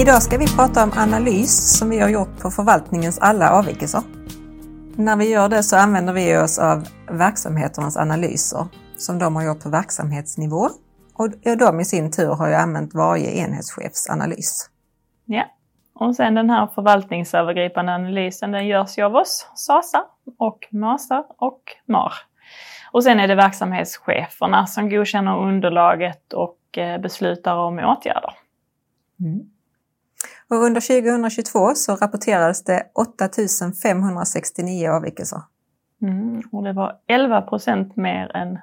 Idag ska vi prata om analys som vi har gjort på förvaltningens alla avvikelser. När vi gör det så använder vi oss av verksamheternas analyser som de har gjort på verksamhetsnivå och de i sin tur har ju använt varje enhetschefs analys. Ja, och sen den här förvaltningsövergripande analysen den görs ju av oss, SASA och MASA och MAR. Och sen är det verksamhetscheferna som godkänner underlaget och eh, beslutar om åtgärder. Mm. Och under 2022 så rapporterades det 8569 avvikelser. Mm, och det var 11 procent mer än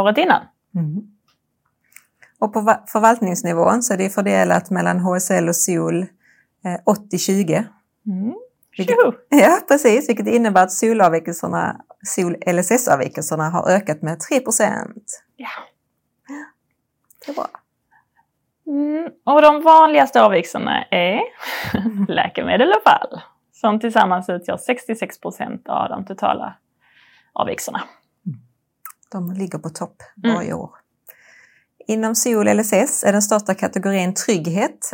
året innan. Mm. Och på förvaltningsnivån så är det fördelat mellan HSL och SOL 80-20. Mm. ja, precis, vilket innebär att SOL-avvikelserna, SOL-LSS-avvikelserna har ökat med 3 procent. Ja. Det är bra. Mm, och de vanligaste avvikelserna är läkemedel och fall som tillsammans utgör 66 procent av de totala avvikelserna. De ligger på topp varje mm. år. Inom SOL LSS är den största kategorin trygghet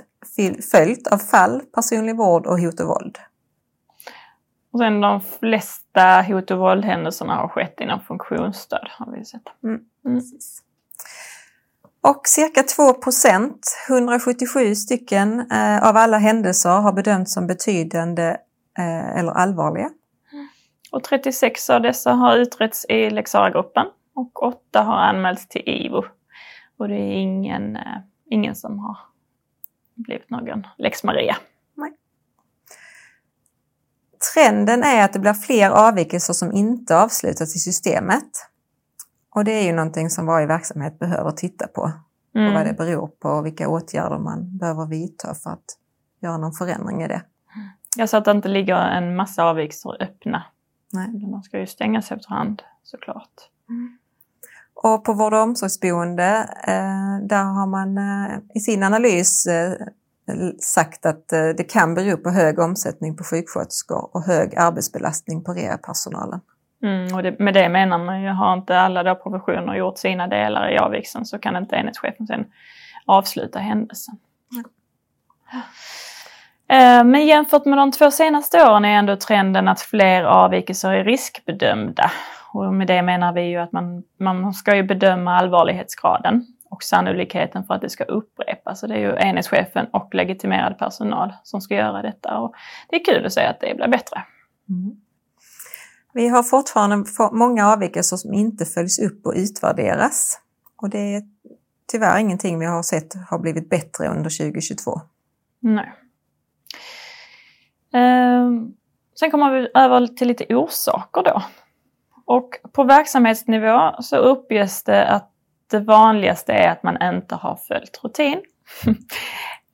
följt av fall, personlig vård och hot och våld. Och sen de flesta hot och våldhändelserna har skett inom funktionsstöd har vi sett. Mm. Mm. Och cirka 2% 177 stycken eh, av alla händelser har bedömts som betydande eh, eller allvarliga. Och 36 av dessa har utretts i Lex gruppen och 8 har anmälts till IVO. Och det är ingen, eh, ingen som har blivit någon lex Maria. Nej. Trenden är att det blir fler avvikelser som inte avslutas i systemet. Och det är ju någonting som varje verksamhet behöver titta på. Mm. Och vad det beror på och vilka åtgärder man behöver vidta för att göra någon förändring i det. Ja, så att det inte ligger en massa avvikelser öppna. Nej. De ska ju stängas efterhand såklart. Mm. Och på vård och omsorgsboende, eh, där har man eh, i sin analys eh, sagt att det kan bero på hög omsättning på sjuksköterskor och hög arbetsbelastning på rehabpersonalen. Mm, och det, med det menar man ju, har inte alla då professioner gjort sina delar i avvikelsen så kan inte enhetschefen sen avsluta händelsen. Mm. Men jämfört med de två senaste åren är ändå trenden att fler avvikelser är riskbedömda. Och med det menar vi ju att man, man ska ju bedöma allvarlighetsgraden och sannolikheten för att det ska upprepas. Så det är ju enhetschefen och legitimerad personal som ska göra detta. Och det är kul att se att det blir bättre. Mm. Vi har fortfarande många avvikelser som inte följs upp och utvärderas. Och det är tyvärr ingenting vi har sett har blivit bättre under 2022. Nej. Ehm, sen kommer vi över till lite orsaker då. Och på verksamhetsnivå så uppges det att det vanligaste är att man inte har följt rutin.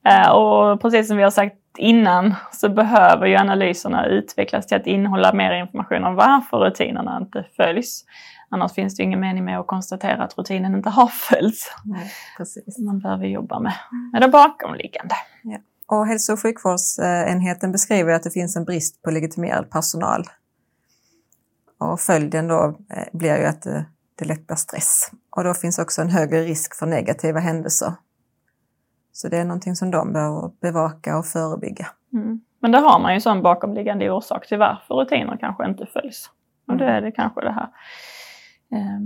Ehm, och precis som vi har sagt innan så behöver ju analyserna utvecklas till att innehålla mer information om varför rutinerna inte följs. Annars finns det ingen mening med att konstatera att rutinen inte har följts. Nej, precis. Man behöver jobba med, med det bakomliggande. Ja. Och hälso och sjukvårdsenheten beskriver att det finns en brist på legitimerad personal. Och följden då eh, blir ju att det, det lätt blir stress. Och då finns också en högre risk för negativa händelser så det är någonting som de behöver bevaka och förebygga. Mm. Men det har man ju som bakomliggande orsak till varför rutiner kanske inte följs. Och då mm. är det kanske det här, eh,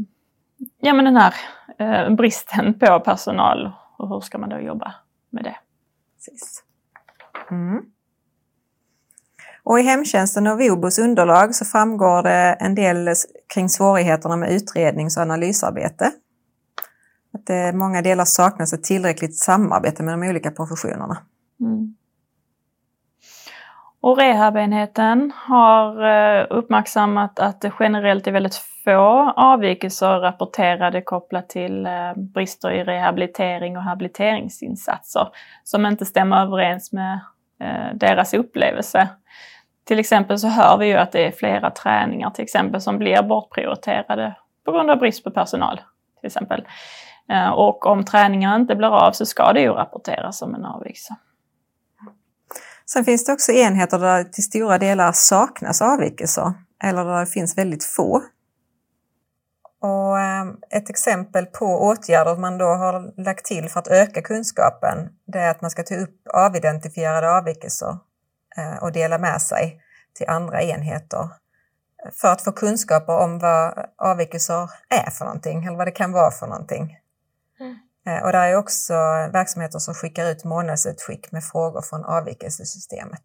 ja men den här eh, bristen på personal och hur ska man då jobba med det? Precis. Mm. Och i hemtjänsten och VOBOs underlag så framgår det en del kring svårigheterna med utrednings och analysarbete. Att det många delar saknas ett tillräckligt samarbete med de olika professionerna. Mm. Och rehabenheten har eh, uppmärksammat att det generellt är väldigt få avvikelser rapporterade kopplat till eh, brister i rehabilitering och habiliteringsinsatser som inte stämmer överens med deras upplevelse. Till exempel så hör vi ju att det är flera träningar till exempel som blir bortprioriterade på grund av brist på personal. Till exempel. Eh, och om träningen inte blir av så ska det ju rapporteras som en avvikelse. Sen finns det också enheter där det till stora delar saknas avvikelser eller där det finns väldigt få. Och eh, ett exempel på åtgärder man då har lagt till för att öka kunskapen, det är att man ska ta upp avidentifierade avvikelser eh, och dela med sig till andra enheter för att få kunskaper om vad avvikelser är för någonting eller vad det kan vara för någonting. Mm. Och det är också verksamheter som skickar ut månadsutskick med frågor från avvikelsesystemet.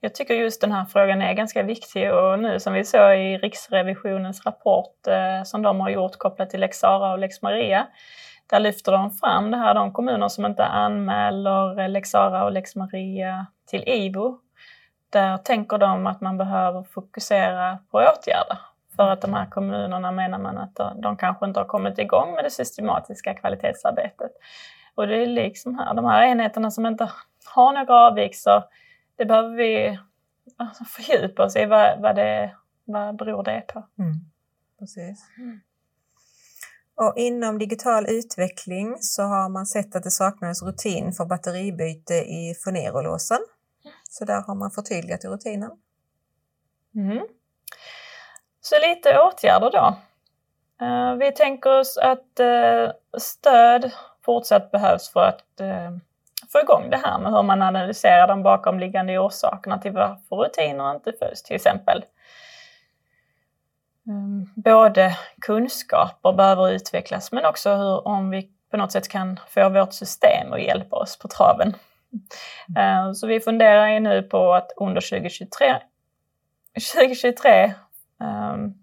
Jag tycker just den här frågan är ganska viktig och nu som vi såg i Riksrevisionens rapport eh, som de har gjort kopplat till Lex Sara och Lex Maria, där lyfter de fram det här, de kommuner som inte anmäler Lex Sara och Lex Maria till IVO. Där tänker de att man behöver fokusera på åtgärder. För att de här kommunerna menar man att de kanske inte har kommit igång med det systematiska kvalitetsarbetet. Och det är liksom här, de här enheterna som inte har några avvikelser det behöver vi alltså, fördjupa oss i. Vad, vad, det, vad beror det på? Mm. Precis. Mm. Och inom digital utveckling så har man sett att det saknades rutin för batteribyte i Fonerolåsen. Så där har man förtydligat i rutinen. Mm. Så lite åtgärder då. Eh, vi tänker oss att eh, stöd fortsatt behövs för att eh, få igång det här med hur man analyserar de bakomliggande orsakerna till varför rutiner inte följs till exempel. Ehm, både kunskaper behöver utvecklas men också hur, om vi på något sätt kan få vårt system att hjälpa oss på traven. Mm. Så vi funderar nu på att under 2023, 2023 Ehm,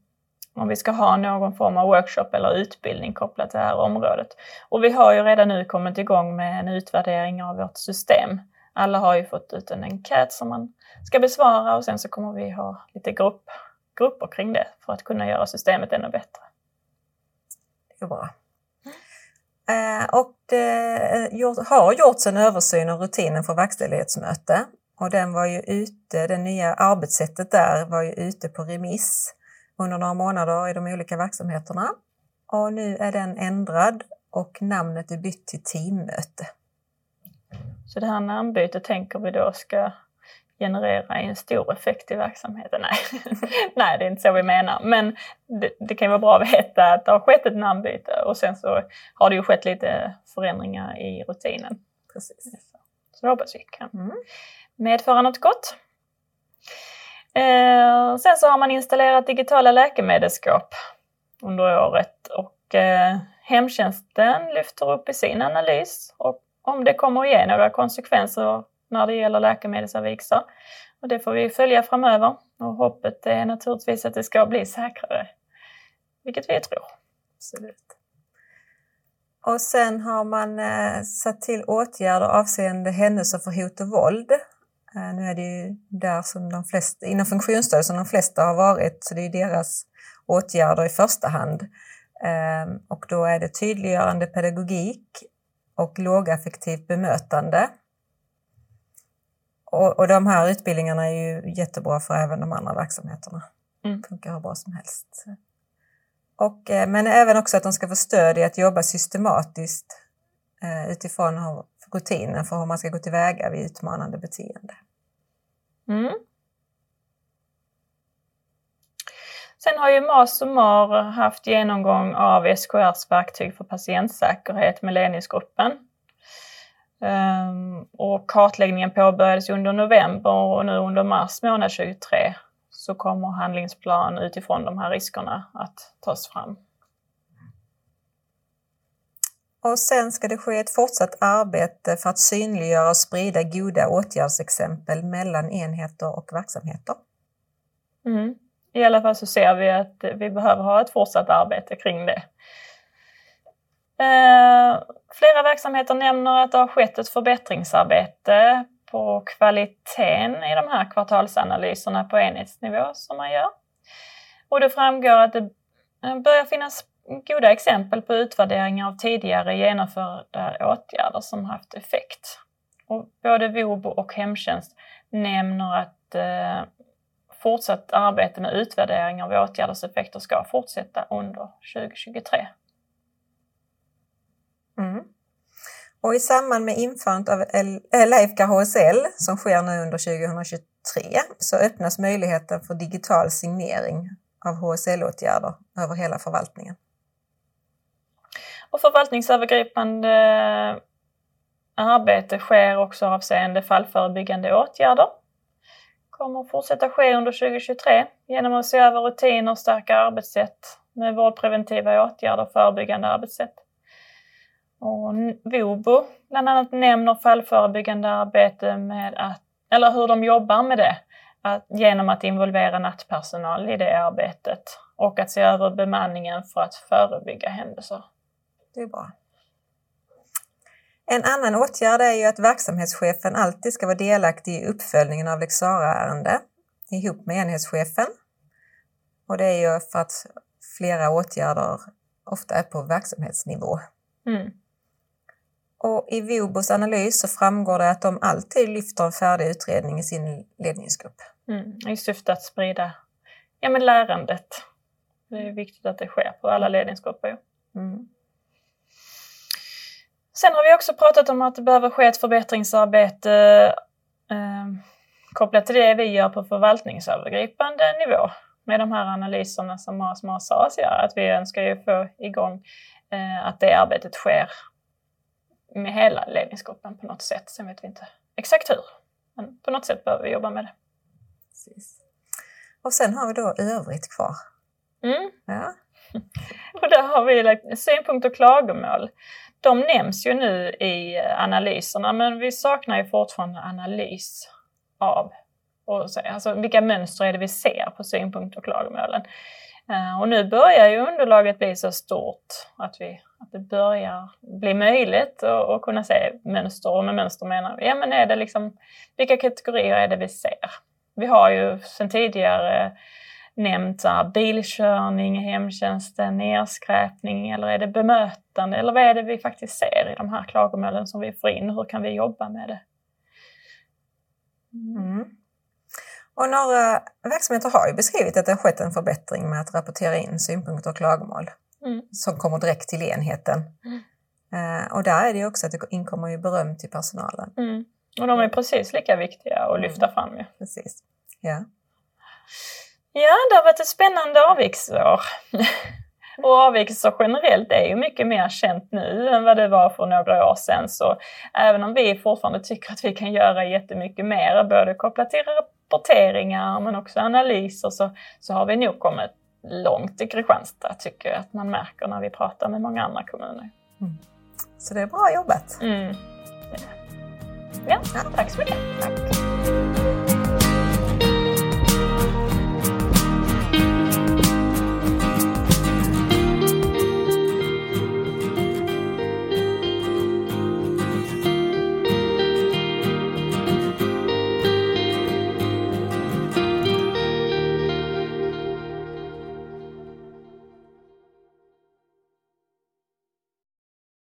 om vi ska ha någon form av workshop eller utbildning kopplat till det här området. Och vi har ju redan nu kommit igång med en utvärdering av vårt system. Alla har ju fått ut en enkät som man ska besvara och sen så kommer vi ha lite grupp, grupper kring det för att kunna göra systemet ännu bättre. Det är bra. Eh, och det eh, har gjorts en översyn av rutinen för verkställighetsmöte och den var ju ute, det nya arbetssättet där var ju ute på remiss under några månader i de olika verksamheterna. Och nu är den ändrad och namnet är bytt till teammöte. Så det här namnbytet tänker vi då ska generera en stor effekt i verksamheten? Nej, Nej det är inte så vi menar. Men det, det kan vara bra att veta att det har skett ett namnbyte och sen så har det ju skett lite förändringar i rutinen. Precis. Så det hoppas vi kan mm medföra något gott. Eh, sen så har man installerat digitala läkemedelsskåp under året och eh, hemtjänsten lyfter upp i sin analys och om det kommer att ge några konsekvenser när det gäller läkemedelsavvikelser. Och det får vi följa framöver och hoppet är naturligtvis att det ska bli säkrare, vilket vi tror. Absolut. Och sen har man eh, satt till åtgärder avseende händelser för hot och våld nu är det ju där som de flesta, inom funktionsstöd som de flesta har varit, så det är deras åtgärder i första hand. Ehm, och då är det tydliggörande pedagogik och lågaffektivt bemötande. Och, och de här utbildningarna är ju jättebra för även de andra verksamheterna. Mm. Funkar hur bra som helst. Och, eh, men även också att de ska få stöd i att jobba systematiskt eh, utifrån rutinen för hur man ska gå tillväga vid utmanande beteende. Mm. Sen har ju MAS och MAR haft genomgång av SKRs verktyg för patientsäkerhet med ledningsgruppen. Ehm, och kartläggningen påbörjades under november och nu under mars månad 2023 så kommer handlingsplan utifrån de här riskerna att tas fram. Och sen ska det ske ett fortsatt arbete för att synliggöra och sprida goda åtgärdsexempel mellan enheter och verksamheter. Mm. I alla fall så ser vi att vi behöver ha ett fortsatt arbete kring det. Eh, flera verksamheter nämner att det har skett ett förbättringsarbete på kvaliteten i de här kvartalsanalyserna på enhetsnivå som man gör. Och det framgår att det börjar finnas goda exempel på utvärderingar av tidigare genomförda åtgärder som haft effekt. Och både VOBO och hemtjänst nämner att eh, fortsatt arbete med utvärdering av åtgärders effekter ska fortsätta under 2023. Mm. Och i samband med införandet av Leifka HSL som sker nu under 2023 så öppnas möjligheten för digital signering av HSL-åtgärder över hela förvaltningen. Och förvaltningsövergripande eh, arbete sker också avseende fallförebyggande åtgärder. Kommer att fortsätta ske under 2023 genom att se över rutiner och stärka arbetssätt med vårdpreventiva åtgärder och förebyggande arbetssätt. Och VOBO bland annat nämner fallförebyggande arbete med att, eller hur de jobbar med det, att, genom att involvera nattpersonal i det arbetet och att se över bemanningen för att förebygga händelser. Det är bra. En annan åtgärd är ju att verksamhetschefen alltid ska vara delaktig i uppföljningen av lex ärende ihop med enhetschefen. Och det är ju för att flera åtgärder ofta är på verksamhetsnivå. Mm. Och I Vobos analys så framgår det att de alltid lyfter en färdig utredning i sin ledningsgrupp. Mm, I syfte att sprida ja, men lärandet. Det är viktigt att det sker på alla ledningsgrupper. Mm. Sen har vi också pratat om att det behöver ske ett förbättringsarbete eh, kopplat till det vi gör på förvaltningsövergripande nivå med de här analyserna som Asma sa gör. Att vi önskar ju få igång eh, att det arbetet sker med hela ledningsgruppen på något sätt. Sen vet vi inte exakt hur, men på något sätt behöver vi jobba med det. Precis. Och sen har vi då övrigt kvar. Mm. Ja. Och där har vi synpunkter och klagomål. De nämns ju nu i eh, analyserna men vi saknar ju fortfarande analys av och så, alltså, vilka mönster är det vi ser på synpunkter och klagomålen. Eh, och nu börjar ju underlaget bli så stort att, vi, att det börjar bli möjligt att, att kunna se mönster. Och med mönster menar vi, ja men är det liksom, vilka kategorier är det vi ser? Vi har ju sedan tidigare nämnt så bilkörning i hemtjänsten, nedskräpning eller är det bemötande eller vad är det vi faktiskt ser i de här klagomålen som vi får in? Hur kan vi jobba med det? Mm. Och några verksamheter har ju beskrivit att det har skett en förbättring med att rapportera in synpunkter och klagomål mm. som kommer direkt till enheten. Mm. Uh, och där är det också att det inkommer ju beröm till personalen. Mm. Och de är precis lika viktiga att lyfta mm. fram ju. Precis. Ja. Ja, det har varit ett spännande avviksår. Och avvikelser generellt är ju mycket mer känt nu än vad det var för några år sedan. Så även om vi fortfarande tycker att vi kan göra jättemycket mer, både kopplat till rapporteringar men också analyser, så, så har vi nog kommit långt i Kristianstad tycker jag att man märker när vi pratar med många andra kommuner. Mm. Så det är bra jobbat! Mm. Ja, tack så mycket! Tack.